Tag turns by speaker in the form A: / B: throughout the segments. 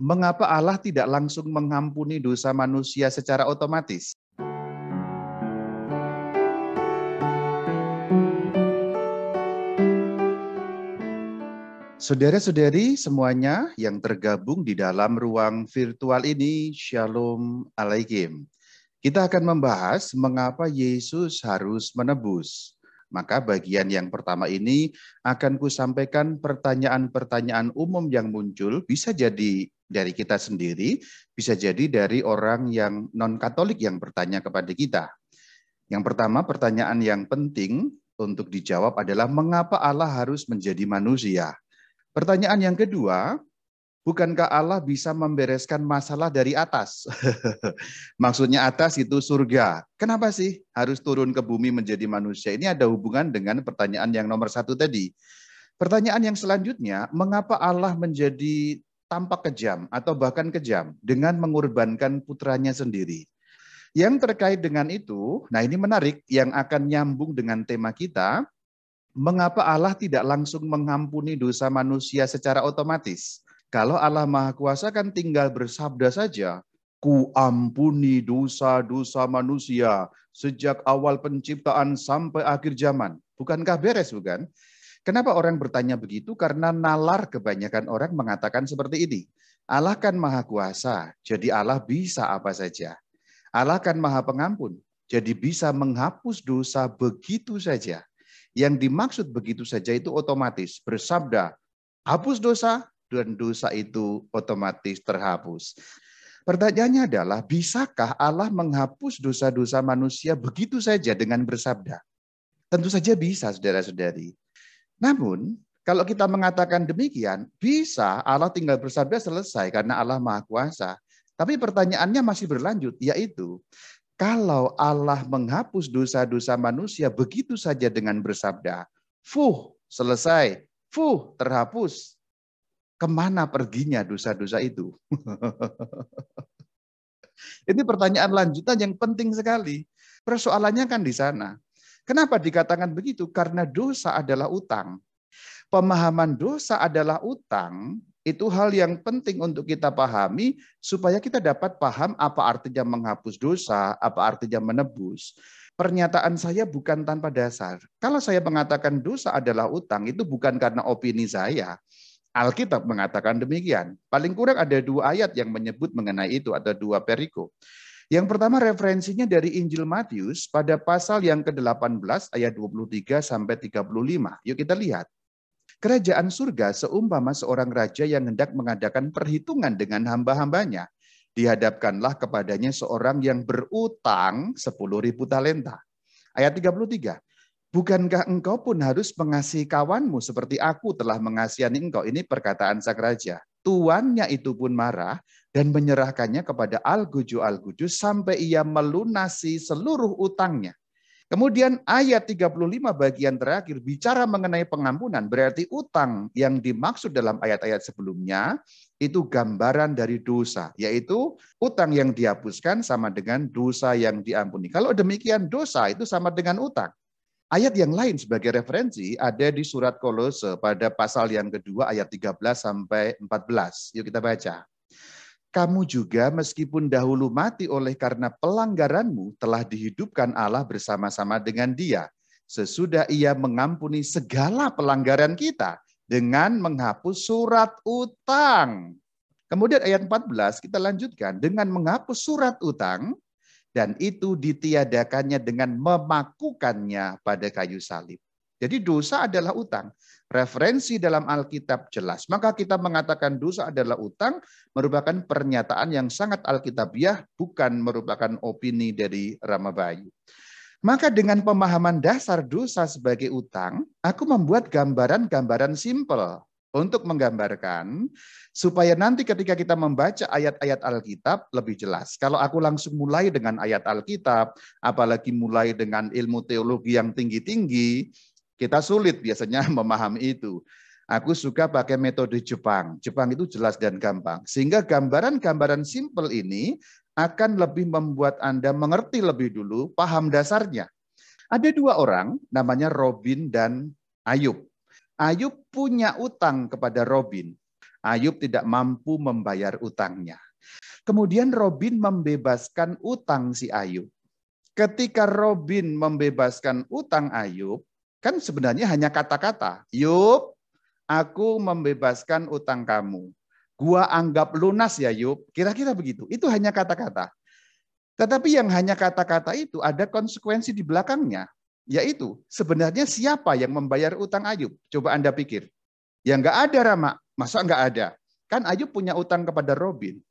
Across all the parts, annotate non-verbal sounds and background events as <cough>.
A: mengapa Allah tidak langsung mengampuni dosa manusia secara otomatis? Saudara-saudari semuanya yang tergabung di dalam ruang virtual ini, Shalom Alaikum. Kita akan membahas mengapa Yesus harus menebus. Maka bagian yang pertama ini akan kusampaikan pertanyaan-pertanyaan umum yang muncul, bisa jadi dari kita sendiri, bisa jadi dari orang yang non-katolik yang bertanya kepada kita. Yang pertama, pertanyaan yang penting untuk dijawab adalah mengapa Allah harus menjadi manusia? Pertanyaan yang kedua, bukankah Allah bisa membereskan masalah dari atas? <laughs> Maksudnya atas itu surga. Kenapa sih harus turun ke bumi menjadi manusia? Ini ada hubungan dengan pertanyaan yang nomor satu tadi. Pertanyaan yang selanjutnya, mengapa Allah menjadi tampak kejam atau bahkan kejam dengan mengorbankan putranya sendiri. Yang terkait dengan itu, nah ini menarik yang akan nyambung dengan tema kita, mengapa Allah tidak langsung mengampuni dosa manusia secara otomatis? Kalau Allah Maha Kuasa kan tinggal bersabda saja, ku ampuni dosa-dosa manusia sejak awal penciptaan sampai akhir zaman. Bukankah beres bukan? Kenapa orang bertanya begitu? Karena nalar kebanyakan orang mengatakan seperti ini. Allah kan maha kuasa, jadi Allah bisa apa saja. Allah kan maha pengampun, jadi bisa menghapus dosa begitu saja. Yang dimaksud begitu saja itu otomatis. Bersabda, hapus dosa, dan dosa itu otomatis terhapus. Pertanyaannya adalah, bisakah Allah menghapus dosa-dosa manusia begitu saja dengan bersabda? Tentu saja bisa, saudara-saudari. Namun, kalau kita mengatakan demikian, bisa Allah tinggal bersabda selesai karena Allah Maha Kuasa. Tapi pertanyaannya masih berlanjut, yaitu kalau Allah menghapus dosa-dosa manusia begitu saja dengan bersabda, fuh, selesai, fuh, terhapus. Ke mana perginya dosa-dosa itu? <laughs> Ini pertanyaan lanjutan yang penting sekali. Persoalannya kan di sana. Kenapa dikatakan begitu? Karena dosa adalah utang. Pemahaman dosa adalah utang itu hal yang penting untuk kita pahami supaya kita dapat paham apa artinya menghapus dosa, apa artinya menebus. Pernyataan saya bukan tanpa dasar. Kalau saya mengatakan dosa adalah utang, itu bukan karena opini saya. Alkitab mengatakan demikian. Paling kurang ada dua ayat yang menyebut mengenai itu, ada dua periko. Yang pertama referensinya dari Injil Matius pada pasal yang ke-18 ayat 23 sampai 35. Yuk kita lihat. Kerajaan surga seumpama seorang raja yang hendak mengadakan perhitungan dengan hamba-hambanya. Dihadapkanlah kepadanya seorang yang berutang 10.000 talenta. Ayat 33. Bukankah engkau pun harus mengasihi kawanmu seperti aku telah mengasihani engkau? Ini perkataan sang raja. Tuannya itu pun marah dan menyerahkannya kepada Al-Guju Al-Guju sampai ia melunasi seluruh utangnya. Kemudian ayat 35 bagian terakhir bicara mengenai pengampunan. Berarti utang yang dimaksud dalam ayat-ayat sebelumnya itu gambaran dari dosa. Yaitu utang yang dihapuskan sama dengan dosa yang diampuni. Kalau demikian dosa itu sama dengan utang. Ayat yang lain sebagai referensi ada di surat Kolose pada pasal yang kedua ayat 13 sampai 14. Yuk kita baca. Kamu juga meskipun dahulu mati oleh karena pelanggaranmu telah dihidupkan Allah bersama-sama dengan dia. Sesudah ia mengampuni segala pelanggaran kita dengan menghapus surat utang. Kemudian ayat 14 kita lanjutkan dengan menghapus surat utang dan itu ditiadakannya dengan memakukannya pada kayu salib. Jadi dosa adalah utang. Referensi dalam Alkitab jelas. Maka kita mengatakan dosa adalah utang merupakan pernyataan yang sangat Alkitabiah, bukan merupakan opini dari Ramabayu. Maka dengan pemahaman dasar dosa sebagai utang, aku membuat gambaran-gambaran simpel untuk menggambarkan supaya nanti ketika kita membaca ayat-ayat Alkitab lebih jelas. Kalau aku langsung mulai dengan ayat Alkitab, apalagi mulai dengan ilmu teologi yang tinggi-tinggi, kita sulit biasanya <laughs> memahami itu. Aku suka pakai metode Jepang. Jepang itu jelas dan gampang. Sehingga gambaran-gambaran simpel ini akan lebih membuat Anda mengerti lebih dulu paham dasarnya. Ada dua orang, namanya Robin dan Ayub. Ayub punya utang kepada Robin. Ayub tidak mampu membayar utangnya. Kemudian Robin membebaskan utang si Ayub. Ketika Robin membebaskan utang Ayub, kan sebenarnya hanya kata-kata. Yub, aku membebaskan utang kamu. Gua anggap lunas ya Yub. Kira-kira begitu. Itu hanya kata-kata. Tetapi yang hanya kata-kata itu ada konsekuensi di belakangnya. Yaitu sebenarnya siapa yang membayar utang Ayub? Coba Anda pikir. Ya nggak ada Rama. Masa nggak ada? Kan Ayub punya utang kepada Robin.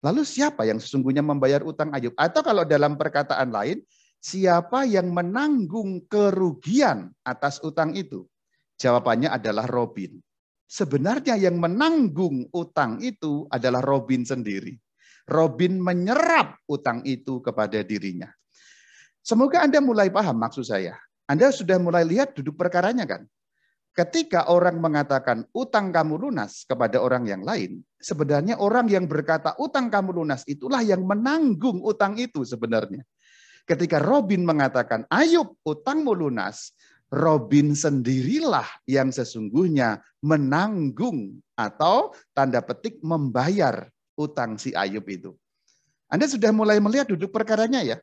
A: Lalu siapa yang sesungguhnya membayar utang Ayub? Atau kalau dalam perkataan lain, siapa yang menanggung kerugian atas utang itu? Jawabannya adalah Robin. Sebenarnya yang menanggung utang itu adalah Robin sendiri. Robin menyerap utang itu kepada dirinya. Semoga Anda mulai paham maksud saya. Anda sudah mulai lihat duduk perkaranya kan? Ketika orang mengatakan utang kamu lunas kepada orang yang lain, sebenarnya orang yang berkata utang kamu lunas itulah yang menanggung utang itu sebenarnya. Ketika Robin mengatakan Ayub utangmu lunas, Robin sendirilah yang sesungguhnya menanggung atau tanda petik membayar utang si Ayub itu. Anda sudah mulai melihat duduk perkaranya ya.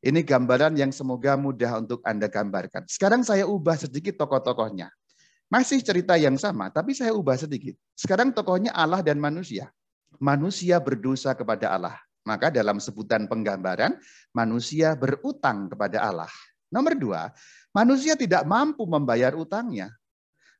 A: Ini gambaran yang semoga mudah untuk Anda gambarkan. Sekarang saya ubah sedikit tokoh-tokohnya. Masih cerita yang sama, tapi saya ubah sedikit. Sekarang tokohnya Allah dan manusia. Manusia berdosa kepada Allah. Maka dalam sebutan penggambaran, manusia berutang kepada Allah. Nomor dua, manusia tidak mampu membayar utangnya.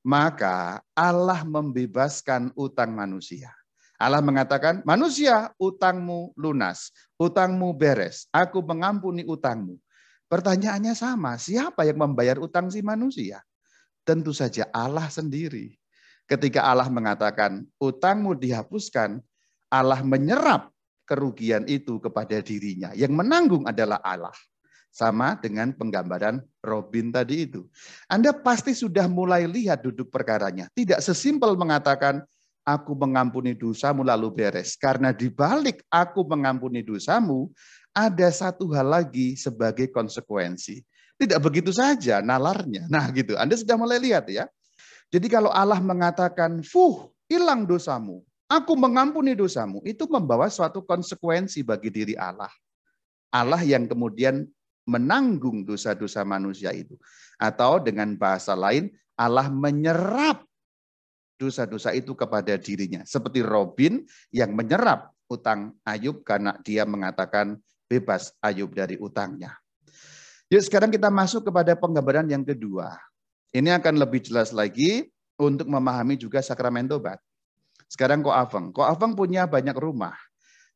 A: Maka Allah membebaskan utang manusia. Allah mengatakan, manusia utangmu lunas, utangmu beres, aku mengampuni utangmu. Pertanyaannya sama, siapa yang membayar utang si manusia? Tentu saja Allah sendiri. Ketika Allah mengatakan, utangmu dihapuskan, Allah menyerap kerugian itu kepada dirinya. Yang menanggung adalah Allah. Sama dengan penggambaran Robin tadi itu. Anda pasti sudah mulai lihat duduk perkaranya. Tidak sesimpel mengatakan, aku mengampuni dosamu lalu beres. Karena di balik aku mengampuni dosamu, ada satu hal lagi sebagai konsekuensi. Tidak begitu saja nalarnya. Nah gitu, Anda sudah mulai lihat ya. Jadi kalau Allah mengatakan, fuh, hilang dosamu, aku mengampuni dosamu, itu membawa suatu konsekuensi bagi diri Allah. Allah yang kemudian menanggung dosa-dosa manusia itu. Atau dengan bahasa lain, Allah menyerap dosa-dosa itu kepada dirinya. Seperti Robin yang menyerap utang Ayub karena dia mengatakan bebas Ayub dari utangnya. Yuk sekarang kita masuk kepada penggambaran yang kedua. Ini akan lebih jelas lagi untuk memahami juga sakramen tobat. Sekarang Ko Aveng. Ko Aveng punya banyak rumah.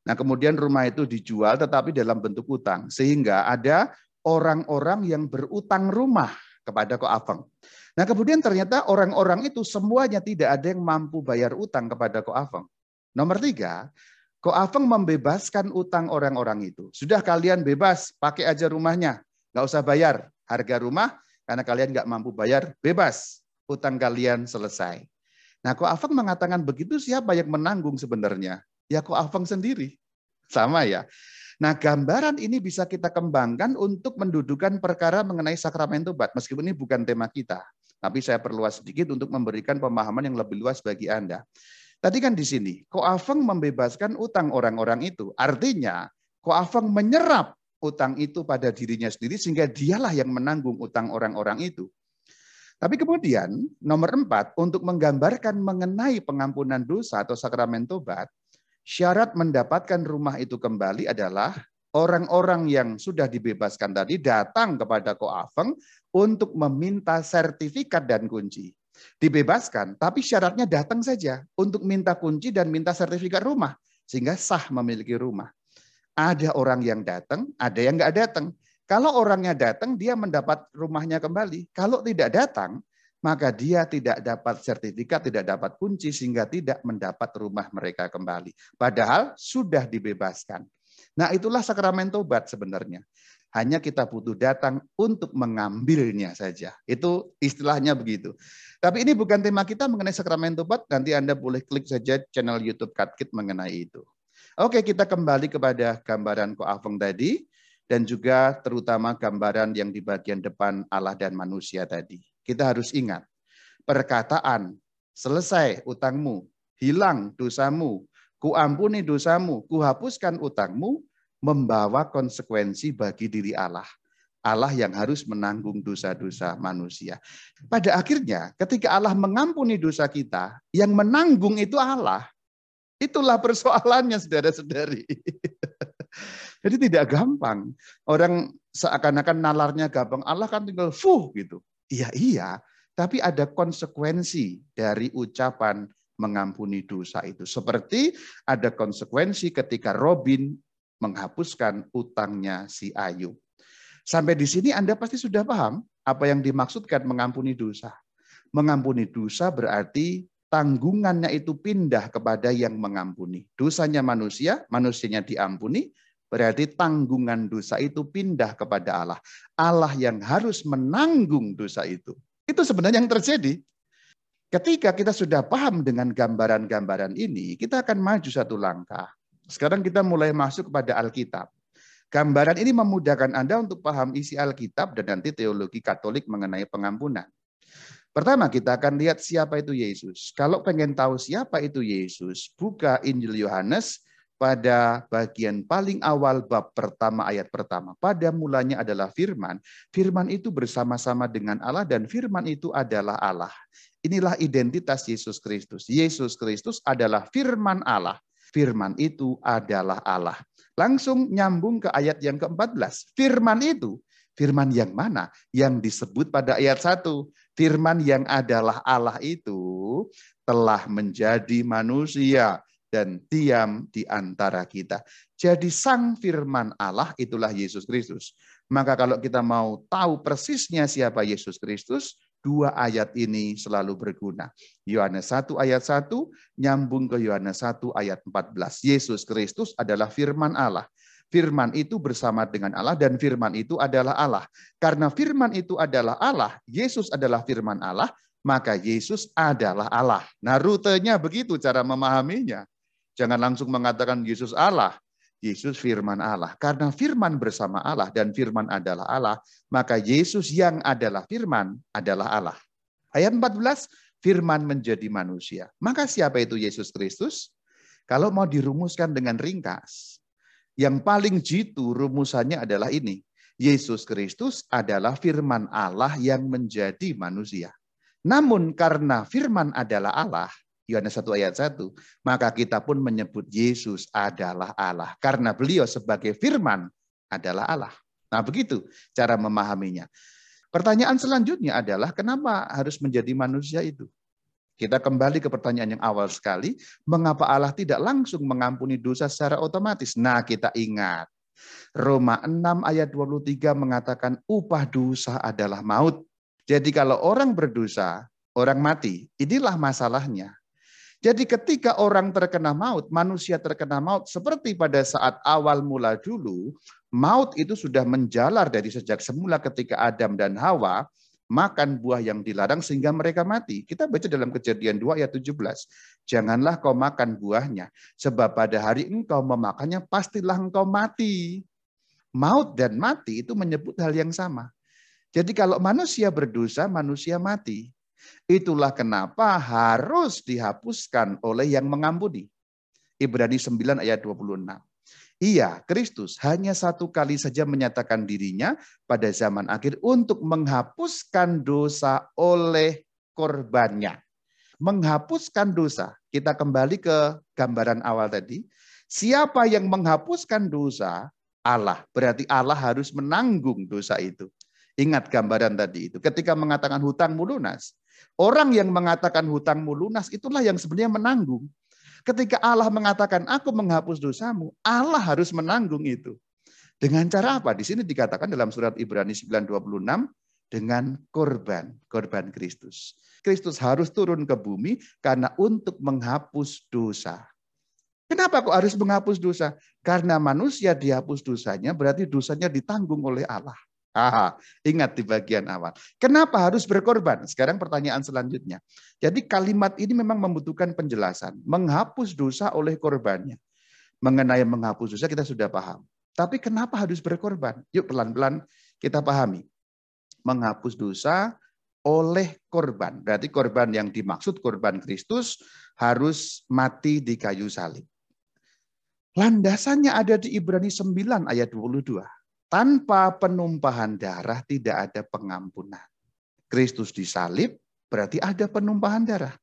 A: Nah kemudian rumah itu dijual tetapi dalam bentuk utang. Sehingga ada orang-orang yang berutang rumah kepada Ko Aveng. Nah kemudian ternyata orang-orang itu semuanya tidak ada yang mampu bayar utang kepada Ko Aveng. Nomor tiga, Ko Aveng membebaskan utang orang-orang itu. Sudah kalian bebas, pakai aja rumahnya. Nggak usah bayar harga rumah, karena kalian nggak mampu bayar, bebas. Utang kalian selesai. Nah, Ko Aveng mengatakan begitu siapa yang menanggung sebenarnya? Ya Ko Aveng sendiri. Sama ya. Nah, gambaran ini bisa kita kembangkan untuk mendudukan perkara mengenai sakramen tobat, meskipun ini bukan tema kita. Tapi saya perluas sedikit untuk memberikan pemahaman yang lebih luas bagi Anda. Tadi kan di sini, Koafeng membebaskan utang orang-orang itu. Artinya, Koafeng menyerap utang itu pada dirinya sendiri sehingga dialah yang menanggung utang orang-orang itu. Tapi kemudian nomor empat, untuk menggambarkan mengenai pengampunan dosa atau sakramen tobat, syarat mendapatkan rumah itu kembali adalah orang-orang yang sudah dibebaskan tadi datang kepada Koafeng untuk meminta sertifikat dan kunci. Dibebaskan, tapi syaratnya datang saja untuk minta kunci dan minta sertifikat rumah. Sehingga sah memiliki rumah. Ada orang yang datang, ada yang nggak datang. Kalau orangnya datang, dia mendapat rumahnya kembali. Kalau tidak datang, maka dia tidak dapat sertifikat, tidak dapat kunci, sehingga tidak mendapat rumah mereka kembali. Padahal sudah dibebaskan. Nah itulah sakramen tobat sebenarnya. Hanya kita butuh datang untuk mengambilnya saja. Itu istilahnya begitu. Tapi ini bukan tema kita mengenai sakramen tobat. Nanti Anda boleh klik saja channel YouTube Katkit mengenai itu. Oke, kita kembali kepada gambaran Koafeng tadi. Dan juga terutama gambaran yang di bagian depan Allah dan manusia tadi. Kita harus ingat, perkataan selesai utangmu hilang dosamu, kuampuni dosamu, kuhapuskan utangmu, membawa konsekuensi bagi diri Allah. Allah yang harus menanggung dosa-dosa manusia. Pada akhirnya, ketika Allah mengampuni dosa kita, yang menanggung itu Allah. Itulah persoalannya, saudara-saudari. <laughs> Jadi tidak gampang. Orang seakan-akan nalarnya gampang. Allah kan tinggal fuh gitu. Iya, iya. Tapi ada konsekuensi dari ucapan mengampuni dosa itu. Seperti ada konsekuensi ketika Robin menghapuskan utangnya si Ayub. Sampai di sini Anda pasti sudah paham apa yang dimaksudkan mengampuni dosa. Mengampuni dosa berarti tanggungannya itu pindah kepada yang mengampuni. Dosanya manusia, manusianya diampuni, berarti tanggungan dosa itu pindah kepada Allah. Allah yang harus menanggung dosa itu. Itu sebenarnya yang terjadi. Ketika kita sudah paham dengan gambaran-gambaran ini, kita akan maju satu langkah. Sekarang kita mulai masuk kepada Alkitab. Gambaran ini memudahkan Anda untuk paham isi Alkitab dan nanti teologi Katolik mengenai pengampunan. Pertama kita akan lihat siapa itu Yesus. Kalau pengen tahu siapa itu Yesus, buka Injil Yohanes pada bagian paling awal bab pertama ayat pertama. Pada mulanya adalah firman. Firman itu bersama-sama dengan Allah dan firman itu adalah Allah. Inilah identitas Yesus Kristus. Yesus Kristus adalah firman Allah. Firman itu adalah Allah. Langsung nyambung ke ayat yang ke-14. Firman itu, firman yang mana? Yang disebut pada ayat 1. Firman yang adalah Allah itu telah menjadi manusia dan diam di antara kita. Jadi sang firman Allah itulah Yesus Kristus. Maka kalau kita mau tahu persisnya siapa Yesus Kristus, dua ayat ini selalu berguna. Yohanes 1 ayat 1 nyambung ke Yohanes 1 ayat 14. Yesus Kristus adalah firman Allah. Firman itu bersama dengan Allah dan firman itu adalah Allah. Karena firman itu adalah Allah, Yesus adalah firman Allah, maka Yesus adalah Allah. Nah rutenya begitu cara memahaminya. Jangan langsung mengatakan Yesus Allah. Yesus firman Allah. Karena firman bersama Allah dan firman adalah Allah, maka Yesus yang adalah firman adalah Allah. Ayat 14, firman menjadi manusia. Maka siapa itu Yesus Kristus? Kalau mau dirumuskan dengan ringkas, yang paling jitu rumusannya adalah ini. Yesus Kristus adalah firman Allah yang menjadi manusia. Namun karena firman adalah Allah, Yohanes 1 ayat 1, maka kita pun menyebut Yesus adalah Allah karena beliau sebagai firman adalah Allah. Nah, begitu cara memahaminya. Pertanyaan selanjutnya adalah kenapa harus menjadi manusia itu? Kita kembali ke pertanyaan yang awal sekali, mengapa Allah tidak langsung mengampuni dosa secara otomatis? Nah, kita ingat Roma 6 ayat 23 mengatakan upah dosa adalah maut. Jadi kalau orang berdosa, orang mati, inilah masalahnya. Jadi ketika orang terkena maut, manusia terkena maut, seperti pada saat awal mula dulu, maut itu sudah menjalar dari sejak semula ketika Adam dan Hawa makan buah yang dilarang sehingga mereka mati. Kita baca dalam kejadian 2 ayat 17. Janganlah kau makan buahnya, sebab pada hari engkau memakannya pastilah engkau mati. Maut dan mati itu menyebut hal yang sama. Jadi kalau manusia berdosa, manusia mati. Itulah kenapa harus dihapuskan oleh yang mengampuni. Ibrani 9 ayat 26. Iya, Kristus hanya satu kali saja menyatakan dirinya pada zaman akhir untuk menghapuskan dosa oleh korbannya. Menghapuskan dosa. Kita kembali ke gambaran awal tadi. Siapa yang menghapuskan dosa? Allah. Berarti Allah harus menanggung dosa itu. Ingat gambaran tadi itu. Ketika mengatakan hutang lunas, Orang yang mengatakan hutangmu lunas itulah yang sebenarnya menanggung. Ketika Allah mengatakan aku menghapus dosamu, Allah harus menanggung itu. Dengan cara apa? Di sini dikatakan dalam surat Ibrani 9:26 dengan korban, korban Kristus. Kristus harus turun ke bumi karena untuk menghapus dosa. Kenapa kok harus menghapus dosa? Karena manusia dihapus dosanya, berarti dosanya ditanggung oleh Allah. Aha, ingat di bagian awal. Kenapa harus berkorban? Sekarang pertanyaan selanjutnya. Jadi kalimat ini memang membutuhkan penjelasan. Menghapus dosa oleh korbannya. Mengenai menghapus dosa kita sudah paham. Tapi kenapa harus berkorban? Yuk pelan-pelan kita pahami. Menghapus dosa oleh korban. Berarti korban yang dimaksud korban Kristus harus mati di kayu salib. Landasannya ada di Ibrani 9 ayat 22. Tanpa penumpahan darah tidak ada pengampunan. Kristus disalib berarti ada penumpahan darah.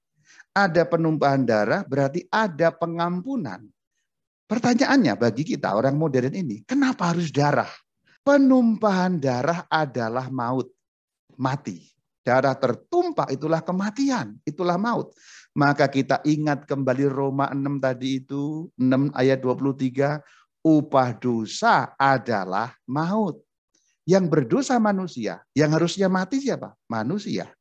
A: Ada penumpahan darah berarti ada pengampunan. Pertanyaannya bagi kita orang modern ini, kenapa harus darah? Penumpahan darah adalah maut, mati. Darah tertumpah itulah kematian, itulah maut. Maka kita ingat kembali Roma 6 tadi itu, 6 ayat 23, upah dosa adalah maut. Yang berdosa manusia, yang harusnya mati siapa? Manusia.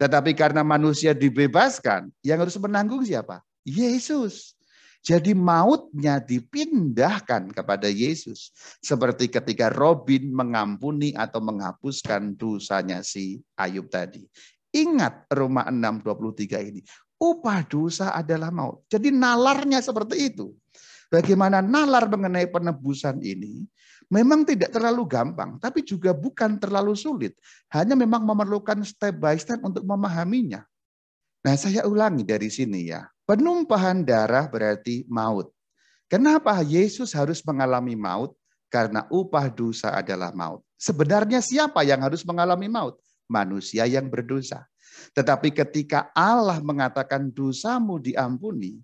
A: Tetapi karena manusia dibebaskan, yang harus menanggung siapa? Yesus. Jadi mautnya dipindahkan kepada Yesus. Seperti ketika Robin mengampuni atau menghapuskan dosanya si Ayub tadi. Ingat Roma 6:23 ini. Upah dosa adalah maut. Jadi nalarnya seperti itu. Bagaimana nalar mengenai penebusan ini memang tidak terlalu gampang, tapi juga bukan terlalu sulit. Hanya memang memerlukan step by step untuk memahaminya. Nah, saya ulangi dari sini ya. Penumpahan darah berarti maut. Kenapa Yesus harus mengalami maut? Karena upah dosa adalah maut. Sebenarnya siapa yang harus mengalami maut? Manusia yang berdosa. Tetapi ketika Allah mengatakan dosamu diampuni,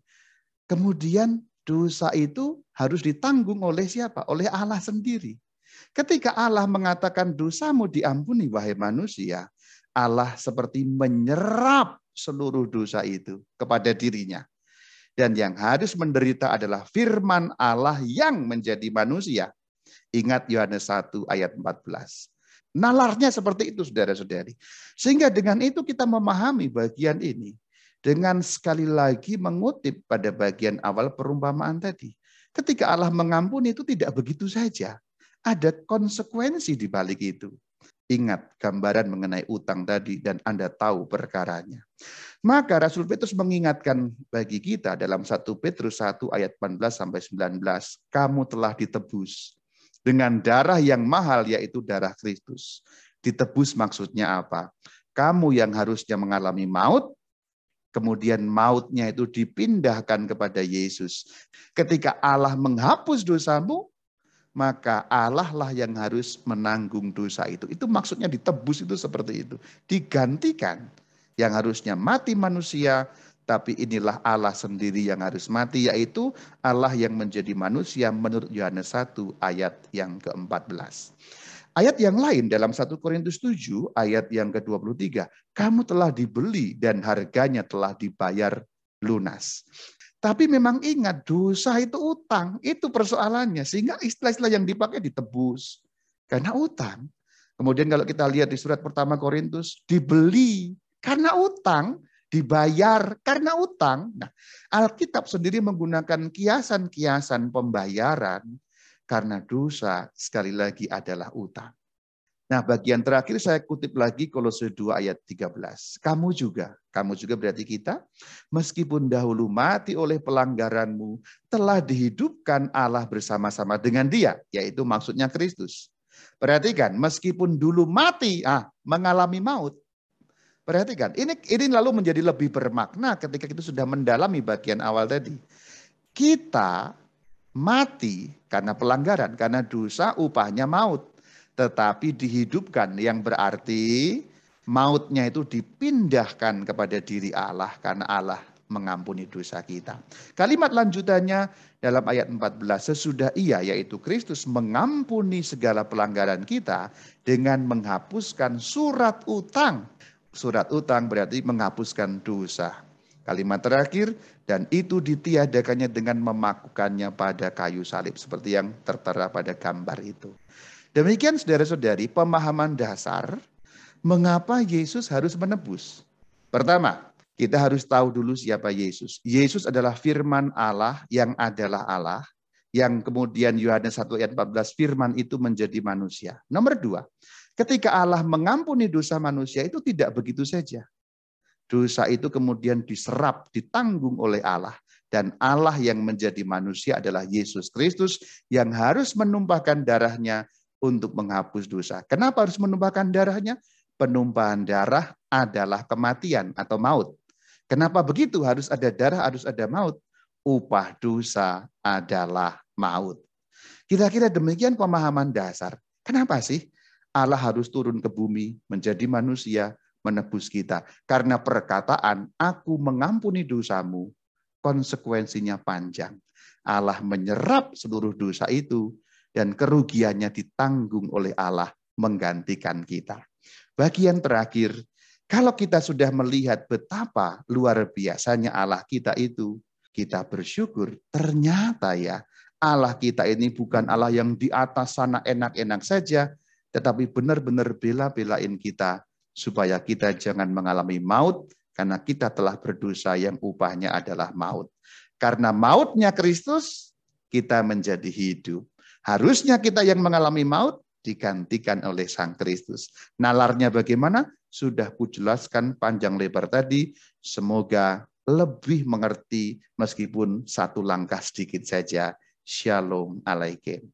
A: kemudian dosa itu harus ditanggung oleh siapa? Oleh Allah sendiri. Ketika Allah mengatakan dosamu diampuni wahai manusia, Allah seperti menyerap seluruh dosa itu kepada dirinya. Dan yang harus menderita adalah firman Allah yang menjadi manusia. Ingat Yohanes 1 ayat 14. Nalarnya seperti itu saudara-saudari. Sehingga dengan itu kita memahami bagian ini. Dengan sekali lagi mengutip pada bagian awal perumpamaan tadi. Ketika Allah mengampuni itu tidak begitu saja. Ada konsekuensi di balik itu. Ingat gambaran mengenai utang tadi dan Anda tahu perkaranya. Maka Rasul Petrus mengingatkan bagi kita dalam 1 Petrus 1 ayat 18 sampai 19, kamu telah ditebus dengan darah yang mahal yaitu darah Kristus. Ditebus maksudnya apa? Kamu yang harusnya mengalami maut, kemudian mautnya itu dipindahkan kepada Yesus. Ketika Allah menghapus dosamu, maka Allah lah yang harus menanggung dosa itu. Itu maksudnya ditebus itu seperti itu. Digantikan yang harusnya mati manusia, tapi inilah Allah sendiri yang harus mati, yaitu Allah yang menjadi manusia menurut Yohanes 1 ayat yang ke-14. Ayat yang lain dalam 1 Korintus 7 ayat yang ke-23, kamu telah dibeli dan harganya telah dibayar lunas. Tapi memang ingat dosa itu utang, itu persoalannya. Sehingga istilah-istilah yang dipakai ditebus. Karena utang. Kemudian kalau kita lihat di surat pertama Korintus, dibeli karena utang, dibayar karena utang. Nah, Alkitab sendiri menggunakan kiasan-kiasan pembayaran karena dosa sekali lagi adalah utang. Nah, bagian terakhir saya kutip lagi Kolose 2 ayat 13. Kamu juga, kamu juga berarti kita, meskipun dahulu mati oleh pelanggaranmu, telah dihidupkan Allah bersama-sama dengan dia, yaitu maksudnya Kristus. Perhatikan, meskipun dulu mati, ah, mengalami maut. Perhatikan, ini ini lalu menjadi lebih bermakna ketika kita sudah mendalami bagian awal tadi. Kita mati karena pelanggaran, karena dosa upahnya maut tetapi dihidupkan yang berarti mautnya itu dipindahkan kepada diri Allah karena Allah mengampuni dosa kita. Kalimat lanjutannya dalam ayat 14, sesudah ia yaitu Kristus mengampuni segala pelanggaran kita dengan menghapuskan surat utang. Surat utang berarti menghapuskan dosa. Kalimat terakhir, dan itu ditiadakannya dengan memakukannya pada kayu salib. Seperti yang tertera pada gambar itu. Demikian saudara-saudari pemahaman dasar mengapa Yesus harus menebus. Pertama, kita harus tahu dulu siapa Yesus. Yesus adalah firman Allah yang adalah Allah. Yang kemudian Yohanes 1 ayat 14 firman itu menjadi manusia. Nomor dua, ketika Allah mengampuni dosa manusia itu tidak begitu saja. Dosa itu kemudian diserap, ditanggung oleh Allah. Dan Allah yang menjadi manusia adalah Yesus Kristus yang harus menumpahkan darahnya untuk menghapus dosa. Kenapa harus menumpahkan darahnya? Penumpahan darah adalah kematian atau maut. Kenapa begitu? Harus ada darah, harus ada maut. Upah dosa adalah maut. Kira-kira demikian pemahaman dasar. Kenapa sih Allah harus turun ke bumi menjadi manusia menebus kita? Karena perkataan aku mengampuni dosamu konsekuensinya panjang. Allah menyerap seluruh dosa itu dan kerugiannya ditanggung oleh Allah menggantikan kita. Bagian terakhir, kalau kita sudah melihat betapa luar biasanya Allah kita itu, kita bersyukur ternyata ya Allah kita ini bukan Allah yang di atas sana enak-enak saja, tetapi benar-benar bela-belain kita supaya kita jangan mengalami maut karena kita telah berdosa yang upahnya adalah maut. Karena mautnya Kristus, kita menjadi hidup. Harusnya kita yang mengalami maut digantikan oleh Sang Kristus. Nalarnya bagaimana? Sudah kujelaskan panjang lebar tadi. Semoga lebih mengerti meskipun satu langkah sedikit saja. Shalom alaikum.